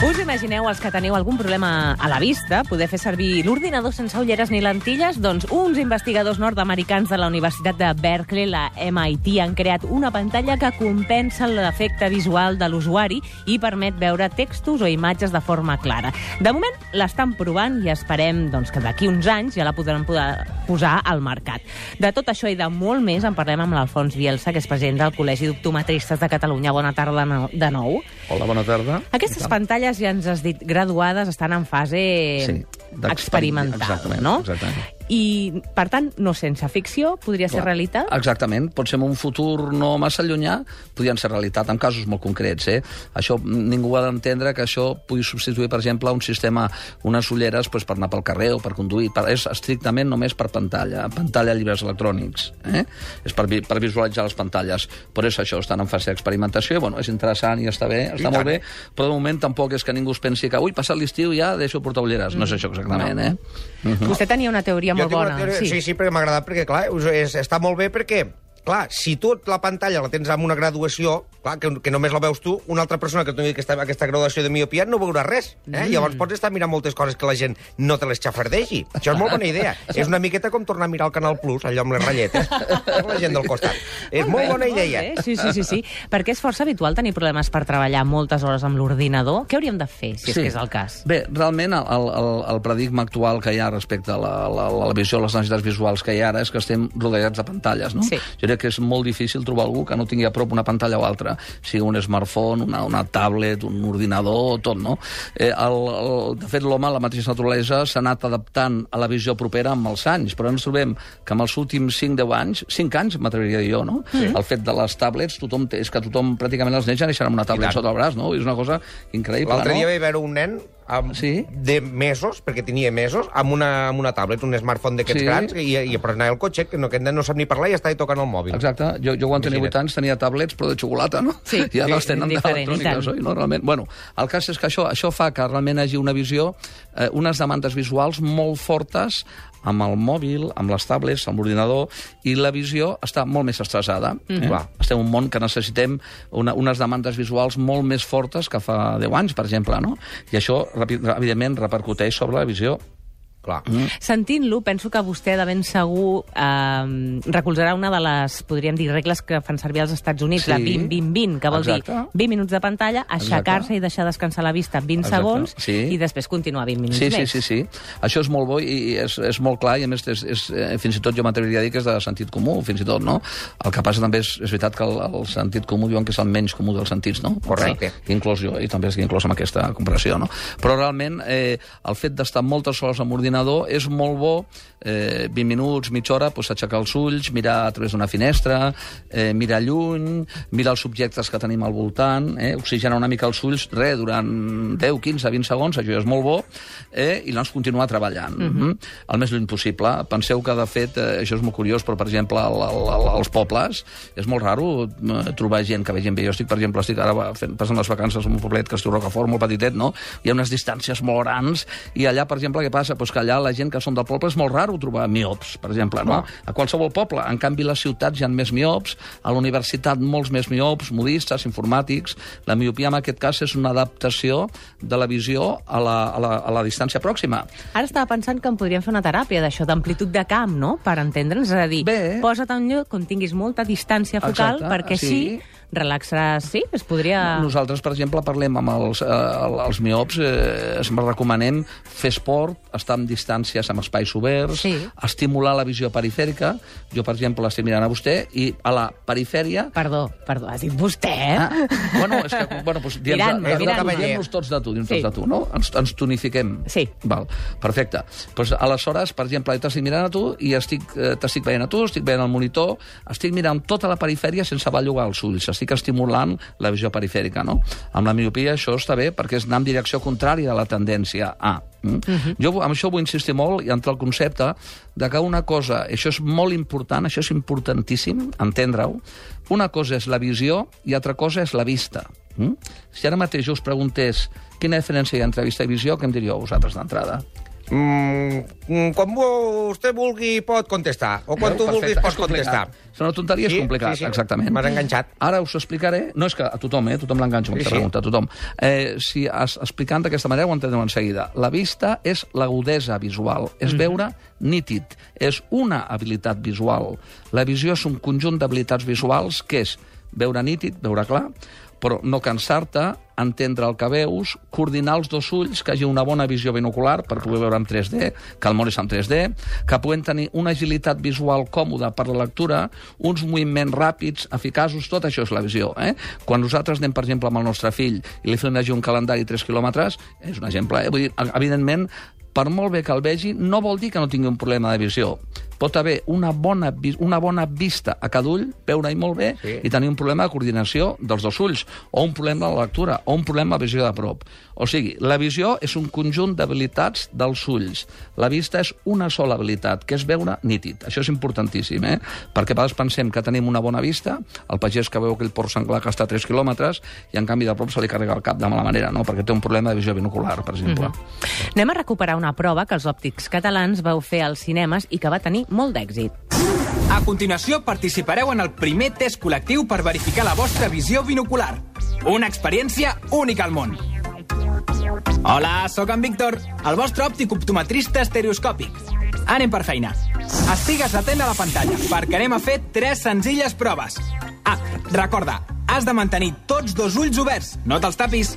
Us imagineu, els que teniu algun problema a la vista, poder fer servir l'ordinador sense ulleres ni lentilles? Doncs uns investigadors nord-americans de la Universitat de Berkeley, la MIT, han creat una pantalla que compensa l'efecte visual de l'usuari i permet veure textos o imatges de forma clara. De moment l'estan provant i esperem doncs, que d'aquí uns anys ja la podran poder posar al mercat. De tot això i de molt més en parlem amb l'Alfons Bielsa, que és president del Col·legi d'Optometristes de Catalunya. Bona tarda de nou. Hola, bona tarda. Aquestes pantalles, ja ens has dit, graduades, estan en fase Sí, experimental, exactament, no? exactament. I, per tant, no sense ficció, podria ser Clar, realitat? Exactament. Pot ser en un futur no massa llunyà, podrien ser realitat en casos molt concrets. Eh? Això, ningú ha d'entendre que això pugui substituir, per exemple, un sistema, unes ulleres pues, per anar pel carrer o per conduir. Per, és estrictament només per pantalla, pantalla llibres electrònics. Eh? És per, vi- per visualitzar les pantalles. Per això això estan en fase d'experimentació i bueno, és interessant i està bé, està molt bé, però de moment tampoc és que ningú es pensi que ui, passat l'estiu ja deixo portar ulleres. No és això exactament, eh? Vostè tenia una teoria molt bona. teoria- sí, sí, perquè m'ha agradat, perquè, clar, us- és, està molt bé perquè clar, si tu la pantalla la tens amb una graduació, clar, que, que només la veus tu, una altra persona que tingui aquesta, aquesta graduació de miopia no veurà res. Eh? Mm. Llavors pots estar mirant moltes coses que la gent no te les xafardegi. Això és molt bona idea. és una miqueta com tornar a mirar el Canal Plus, allò amb les ratlletes, la gent del costat. És molt bona bé, idea. molt. Sí, sí, sí, sí. Perquè és força habitual tenir problemes per treballar moltes hores amb l'ordinador. Què hauríem de fer, si és que és el cas? Bé, realment el, el, el paradigma actual que hi ha respecte a la, la, la visió, les necessitats visuals que hi ha ara és que estem rodejats de pantalles, no? Sí. Jo crec que és molt difícil trobar algú que no tingui a prop una pantalla o altra, sigui un smartphone, una, una tablet, un ordinador, tot, no? Eh, el, el, de fet, l'home, la mateixa naturalesa, s'ha anat adaptant a la visió propera amb els anys, però ens trobem que en els últims 5-10 anys, 5 anys, m'atreviria a dir jo, no? Sí. El fet de les tablets, tothom té, és que tothom, pràcticament els nens ja neixen amb una tablet sota el braç, no? És una cosa increïble, L'altre no? dia vaig veure un nen amb, Sí. de mesos, perquè tenia mesos, amb una, amb una tablet, un smartphone d'aquests Sí. grans, i, i per anar al cotxe, que no, aquest nen no sap ni parlar i està tocant el mòbil. Exacte. Jo, jo quan tenia Imagina't. 8 anys tenia tablets, però de xocolata, no? Sí. I ara Sí, els tenen d'electròniques, oi? No, realment. Bueno, el cas és que això, això fa que realment hi hagi una visió, eh, unes demandes visuals molt fortes amb el mòbil, amb les tablets, amb l'ordinador, i la visió està molt més estressada. Eh? Clar. Estem en un món que necessitem una, unes demandes visuals molt més fortes que fa 10 anys, per exemple, no? I això, evidentment, repercuteix sobre la visió. Clar. Mm. Sentint-lo, penso que vostè de ben segur eh, recolzarà una de les, podríem dir, regles que fan servir als Estats Units, Sí. la 20-20-20, que vol Exacte. dir 20 minuts de pantalla, aixecar-se i deixar descansar la vista 20 Exacte. segons Sí. i després continuar 20 minuts Sí, sí, més. sí, sí. Això és molt bo i és, és molt clar i a més és, és, eh, fins i tot jo m'atreviria a dir que és de sentit comú, fins i tot, no? El que passa també és, és veritat que el, el sentit comú diuen que és el menys comú dels sentits, no? Correcte. Sí. Inclòs jo, i també estic inclòs amb aquesta comparació, no? Però realment eh, el fet d'estar moltes hores amb ordinador és molt bo, eh, 20 minuts, mitja hora, doncs, aixecar els ulls, mirar a través d'una finestra, eh, mirar lluny, mirar els objectes que tenim al voltant, eh, oxigenar una mica els ulls, res, durant 10, 15, 20 segons, això ja és molt bo, eh, i llavors continuar treballant, mm -hmm. el més lluny possible. Penseu que, de fet, eh, això és molt curiós, però, per exemple, al, al, als pobles és molt raro eh, trobar gent que vegin bé. Jo estic, per exemple, estic ara fent, passant les vacances en un poblet que es diu Rocafort, molt petitet, no? Hi ha unes distàncies molt grans, i allà, per exemple, què passa? Pues que allà la gent que són del poble és molt raro trobar miops, per exemple, no? A qualsevol poble. En canvi, a les ciutats hi ha més miops, a la universitat molts més miops, modistes, informàtics. La miopia, en aquest cas, és una adaptació de la visió a la, a la, a la distància pròxima. Ara estava pensant que em podríem fer una teràpia d'això, d'amplitud de camp, no?, per entendre'ns. És a dir, Bé. posa't en lloc on tinguis molta distància focal, Exacte, perquè sí. Així relaxaràs... Sí, es podria... Nosaltres, per exemple, parlem amb els, eh, els miops, eh, sempre recomanem fer esport, estar en distàncies amb espais oberts, Sí. estimular la visió perifèrica. Jo, per exemple, l'estic mirant a vostè, i a la perifèria... Perdó, perdó, has dit vostè, eh? Ah, bueno, és que, bueno, doncs, Mirant-me, diem, mirant-me. tots de tu, diem Sí. tots de tu, no? Ens, ens tonifiquem. Sí. Val, perfecte. Pues, aleshores, per exemple, t'estic mirant a tu i estic, eh, t'estic veient a tu, estic veient el monitor, estic mirant tota la perifèria sense bellugar els ulls, estic estimulant la visió perifèrica, no? Amb la miopia això està bé perquè és anar en direcció contrària a la tendència A. Mm? Uh -huh. Jo amb això vull insistir molt i entre el concepte de que una cosa, això és molt important, això és importantíssim, entendre-ho, una cosa és la visió i altra cosa és la vista. Mm? Si ara mateix us preguntés quina diferència hi ha entre vista i visió, què em diríeu vosaltres d'entrada? Mm, mm, quan vostè vulgui pot contestar, o quan tu vulguis Perfecte, pots és complicat. contestar. És una tonteria, és complicat, exactament. M'has enganxat. Ara us explicaré... No és que a tothom, eh? A tothom l'enganxo, Sí, sí, sí. pregunta, a tothom. Eh, si es, explicant d'aquesta manera ho entendreu en seguida. La vista és l'agudesa visual, és veure nítid, és una habilitat visual. La visió és un conjunt d'habilitats visuals que és veure nítid, veure clar, però no cansar-te, entendre el que veus, coordinar els dos ulls, que hagi una bona visió binocular per poder veure en 3D, que el món és en 3D, que puguem tenir una agilitat visual còmoda per la lectura, uns moviments ràpids, eficaços, tot això és la visió. Eh? Quan nosaltres anem, per exemple, amb el nostre fill i li fem un calendari 3 quilòmetres, és un exemple, eh? Vull dir, evidentment, per molt bé que el vegi, no vol dir que no tingui un problema de visió. Pot haver una bona, una bona vista a cada ull, veure-hi molt bé, Sí. i tenir un problema de coordinació dels dos ulls, o un problema de la lectura, o un problema de visió de prop. O sigui, la visió és un conjunt d'habilitats dels ulls. La vista és una sola habilitat, que és veure nítid. Això és importantíssim, eh? Perquè a vegades pensem que tenim una bona vista, el pagès que veu aquell porc senglar que està a 3 quilòmetres, i en canvi de prop se li carrega el cap de mala manera, no? perquè té un problema de visió binocular, per exemple. Anem a recuperar una prova que els òptics catalans vau fer als cinemes i que va tenir molt d'èxit. A continuació, participareu en el primer test col·lectiu per verificar la vostra visió binocular. Una experiència única al món. Hola, sóc en Víctor, el vostre òptic optometrista estereoscòpic. Anem per feina. Estigues atent a la pantalla, perquè anem a fer tres senzilles proves. Ah, recorda, has de mantenir tots dos ulls oberts, no te'ls tapis.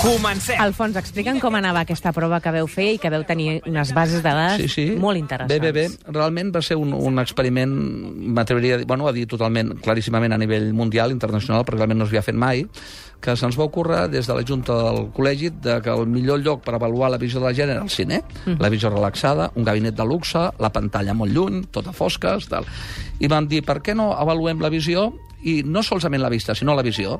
Comencem! Alfons, explica'm com anava aquesta prova que veu fer i que veu tenir unes bases de dades Sí, sí. molt interessants. Bé, bé, bé. Realment va ser un, un experiment, m'atreviria a dir, bueno, a dir totalment, claríssimament a nivell mundial, internacional, perquè realment no s'havia fet mai, que se'ns va ocórrer des de la Junta del Col·legi de que el millor lloc per avaluar la visió de la gent era el cine, la visió relaxada, un gabinet de luxe, la pantalla molt lluny, tot a fosques, tal. I vam dir, per què no avaluem la visió, i no solament la vista, sinó la visió,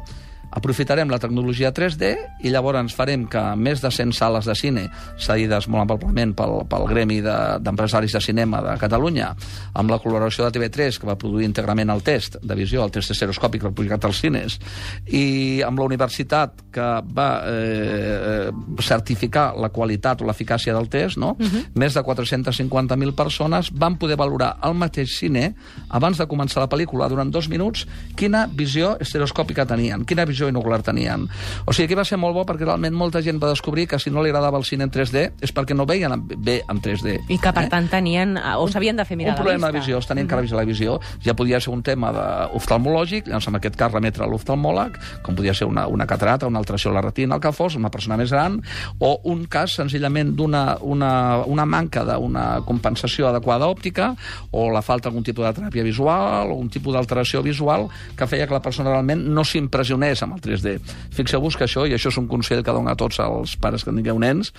aprofitarem la tecnologia 3D i llavors farem que més de 100 sales de cine cedides molt amablement pel, pel Gremi de- d'Empresaris de, de Cinema de Catalunya, amb la col·laboració de TV3, que va produir íntegrament el test de visió, el test ha publicat als cines, i amb la universitat que va eh, certificar la qualitat o l'eficàcia del test, no? més de 450.000 persones van poder valorar al mateix cine, abans de començar la pel·lícula, durant dos minuts, quina visió estereoscòpica tenien, quina visió binocular tenien. O sigui que va ser molt bo perquè realment molta gent va descobrir que si no li agradava el cine en 3D és perquè no veien en- bé en 3D. I que, per tant, tenien... eh, o s'havien de fer mirar un problema de visió, es tenien que revisar la visió. Ja podia ser un tema de oftalmològic, llavors en aquest cas remetre a l'oftalmòleg, com podia ser una, una catarata, una alteració a la retina, el que fos, una persona més gran, o un cas senzillament d'una una, una manca d'una compensació adequada òptica, o la falta d'algun tipus de teràpia visual, o un tipus d'alteració visual que feia que la persona realment no s'impressionés amb el 3D. Fixeu-vos que això, i això és un consell que dono a tots els pares que tingueu nens,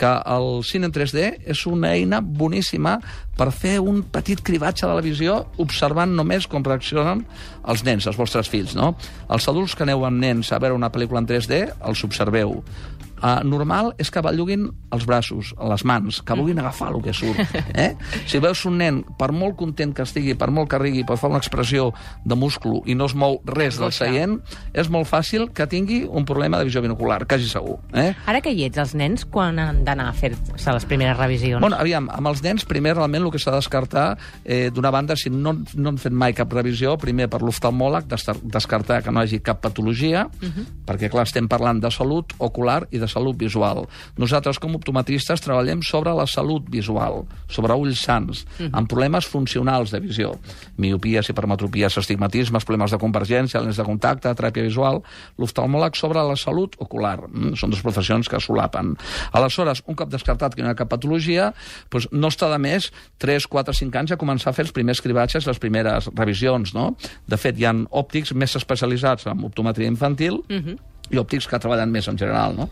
que el cine en 3D és una eina boníssima per fer un petit cribatge de la visió observant només com reaccionen els nens, els vostres fills, no? Els adults que aneu amb nens a veure una pel·lícula en 3D, els observeu. Uh, normal és que belluguin els braços, les mans, que vulguin agafar el que surt. Eh? Si veus un nen, per molt content que estigui, per molt que rigui, per fer una expressió de múscul i no es mou res del seient, és molt fàcil que tingui un problema de visió binocular, quasi segur. Eh? Ara que hi ets, els nens, quan han d'anar a fer-se les primeres revisions? Bueno, aviam, amb els nens, primer, realment, el que s'ha de descartar, eh, d'una banda, si no, no han fet mai cap revisió, primer per l'oftalmòleg, descartar que no hi hagi cap patologia, perquè, clar, estem parlant de salut ocular i de salut visual. Nosaltres, com optometristes, treballem sobre la salut visual, sobre ulls sans, amb problemes funcionals de visió. Miopies, hipermetropies, astigmatismes, problemes de convergència, lents de contacte, teràpia visual... L'oftalmòleg sobre la salut ocular. Mm, Són dues professions que solapen. Aleshores, un cop descartat que no hi ha cap patologia, doncs no està de més 3, 4, 5 anys a començar a fer els primers cribatges, les primeres revisions, no? De fet, hi ha òptics més especialitzats en optometria infantil i òptics que treballen més en general, no?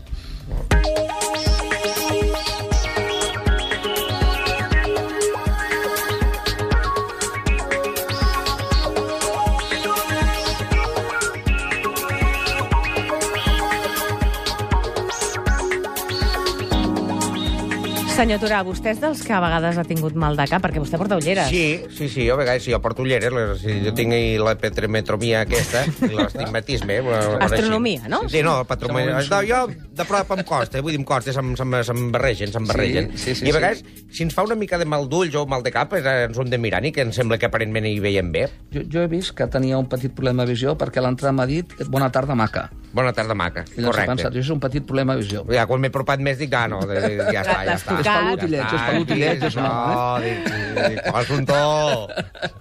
Senyor Turà, vostè és dels que a vegades ha tingut mal de cap, perquè vostè porta ulleres. Sí, sí, sí, jo a vegades sí, jo porto ulleres, les, si jo tinc ahí la petrimetromia aquesta, i l'astigmatisme. eh. Astronomia, no? Sí, no, el patrometria. No, jo, de prop em costa, vull dir, em costa, se'm, se'm, se'm barregen, se'm barregen. Sí, sí, I a sí. vegades, si ens fa una mica de mal d'ulls o mal de cap, eh, ens ho hem de mirar, i que ens sembla que aparentment hi veiem bé. Jo, jo he vist que tenia un petit problema de visió perquè l'entrada m'ha dit bona tarda, maca. Bona tarda, maca. I Correcte. pensat, jo és un petit problema de visió. Ja, quan m'he apropat més, dic, ah, no, ja està, ja està. Tocat. És pelutillet, és pelutillet, és no, no, dic, dic, un to.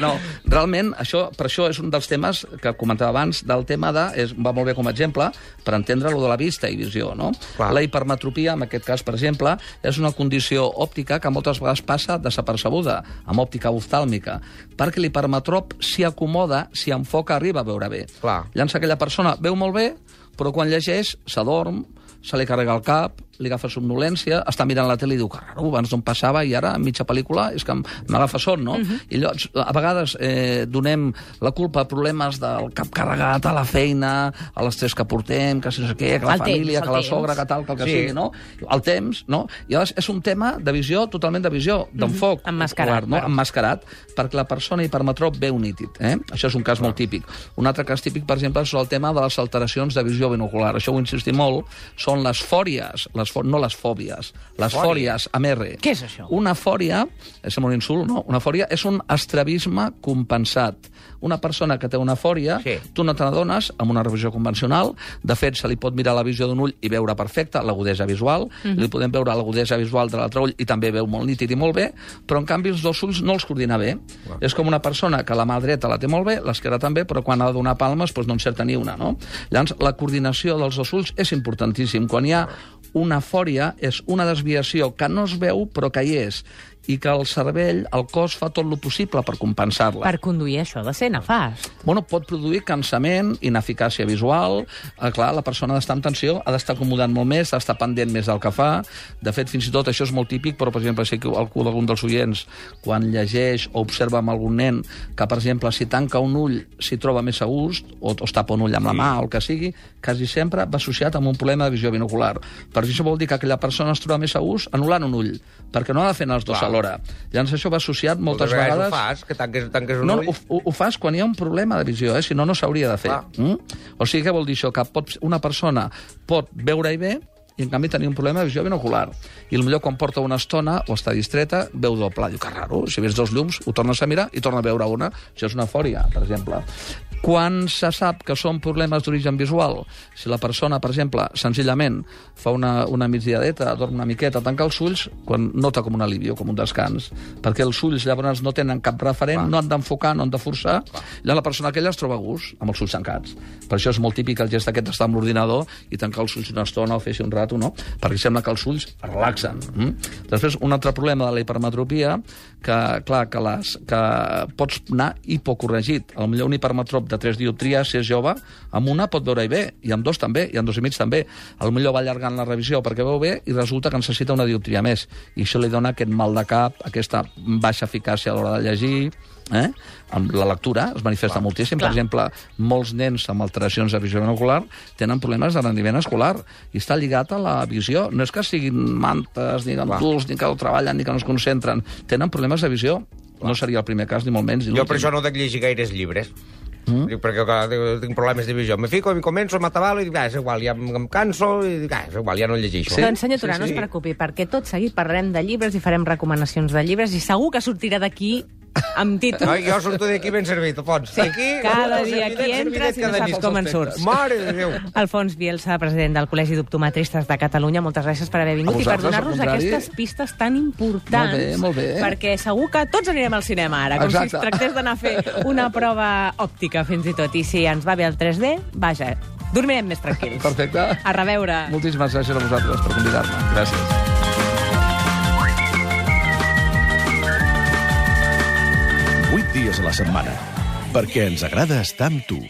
No, realment, això, per això és un dels temes que comentava abans, del tema de... És, va molt bé com a exemple per entendre lo de la vista i visió, no? Clar. La hipermetropia, en aquest cas, per exemple, és una condició òptica que moltes vegades passa desapercebuda, amb òptica oftàlmica, perquè l'hipermetrop s'hi acomoda, s'hi enfoca, arriba a veure bé. Clar. Llavors aquella persona veu molt bé, però quan llegeix s'adorm, se li carrega el cap, li agafa somnolència, està mirant la tele i diu que raro, abans no em passava i ara, en mitja pel·lícula, és que m'agafa son, no? I llavors, a vegades eh, donem la culpa a problemes del cap carregat, a la feina, a l'estrès que portem, que si no sé què, que la El temps, família, el que la temps. sogra, que tal, que el que Sí. sigui, no? El temps, no? I llavors és un tema de visió, totalment de visió, d'enfoc. Emmascarat, ocular, no? però. Emmascarat, perquè la persona hipermetrop veu nítid. Eh? Això és un cas molt típic. Un altre cas típic, per exemple, és el tema de les alteracions de visió binocular. Això ho insistim molt, són les fòries, les fò... no les fòbies, les Fòries. fòries amb R. Què és això? Una fòria, és un insult, no? Una fòria és un estrabisme compensat. Una persona que té una fòria, Sí. tu no te n'adones amb una revisió convencional. De fet, se li pot mirar la visió d'un ull i veure perfecte l'agudesa visual. Li podem veure l'agudesa visual de l'altre ull i també veu molt nítid i molt bé, però en canvi els dos ulls no els coordina bé. És com una persona que la mà dreta la té molt bé, l'esquerra també, però quan ha de donar palmes doncs no encerta ni una, no? Llavors, la coordinació dels dos ulls és importantíssim. Quan hi ha una fòria, és una desviació que no es veu, però que hi és i que el cervell, el cos, fa tot el possible per compensar-la. Per conduir això de ser nefast. Bueno, pot produir cansament, ineficàcia visual... Eh, clar, la persona ha d'estar en tensió, ha d'estar acomodant molt més, ha d'estar pendent més del que fa. De fet, fins i tot això és molt típic, però, per exemple, si que algú d'algun dels oients, quan llegeix o observa amb algun nen que, per exemple, si tanca un ull s'hi troba més a gust, o, o es tapa un ull amb la mà, o el que sigui, quasi sempre va associat amb un problema de visió binocular. Per això vol dir que aquella persona es troba més a gust anul·lant un ull, perquè no ha de fer els dos. Alhora. Llavors això va associat moltes, Moltes vegades ho fas, que tanques, tanques un No, ull. ho, ho, fas quan hi ha un problema de visió, eh? si no, no s'hauria de fer. Clar. Mm? O sigui, què vol dir això? Que pot, una persona pot veure-hi bé i en canvi tenir un problema de visió binocular. I millor quan porta una estona o està distreta, veu doble. Diu que raro, si ves dos llums, ho tornes a mirar i torna a veure una. Això és una fòria, per exemple. Quan se sap que són problemes d'origen visual? Si la persona, per exemple, senzillament fa una, una migdiadeta, dorm una miqueta, tanca els ulls, quan nota com un alivio, com un descans, perquè els ulls llavors no tenen cap referent, Clar. no han d'enfocar, no han de forçar, llavors la persona aquella es troba a gust, amb els ulls tancats. Per això és molt típic el gest aquest d'estar amb l'ordinador i tancar els ulls una estona o fer-se un rato, no? Perquè sembla que els ulls es relaxen. Mm? Després, un altre problema de la hipermetropia, que, clar, que, les, que pots anar hipocorregit. Millor un hipermetrop de 3 dioptries, si és jove, amb una pot veure-hi bé, i amb dos també, i amb dos i mig també. A millor va allargant la revisió perquè veu bé i resulta que necessita una dioptria més. I això li dona aquest mal de cap, aquesta baixa eficàcia a l'hora de llegir, eh? amb la lectura es manifesta moltíssim. Clar. Per exemple, molts nens amb alteracions de visió binocular tenen problemes de rendiment escolar i està lligat a la visió. No és que siguin mantes, ni ganduls, ni que no treballen, ni que no es concentren. Tenen problemes de visió. No seria el primer cas, ni molt menys. ni Jo per això no dec llegir gaires llibres. Mm? Dic, perquè clar, tinc- tinc problemes de visió. Me fico i començo a matar i dic, ah, és igual, ja em, em canso i dic, ah, és igual, ja no llegeixo. Sí? doncs, senyor Turà, sí, no sí. es preocupi, perquè tot seguit parlarem de llibres i farem recomanacions de llibres i segur que sortirà d'aquí amb títol. Ai, jo surto d'aquí ben servit, Alfons. Sí, Aquí, cada servidet, dia aquí entres i no saps com en surts. Mare de Déu. Alfons Bielsa, president del Col·legi d'Optometristes de Catalunya, moltes gràcies per haver vingut i per donar-nos aquestes pistes tan importants. Molt bé, molt bé. Perquè segur que tots anirem al cinema ara, com Exacte. si es tractés d'anar a fer una prova òptica, fins i tot. I si ens va bé el 3D, vaja, dormirem més tranquils. Perfecte. A reveure. Moltíssimes gràcies a vosaltres per convidar-me. Gràcies. Dies a la setmana, perquè ens agrada estar amb tu.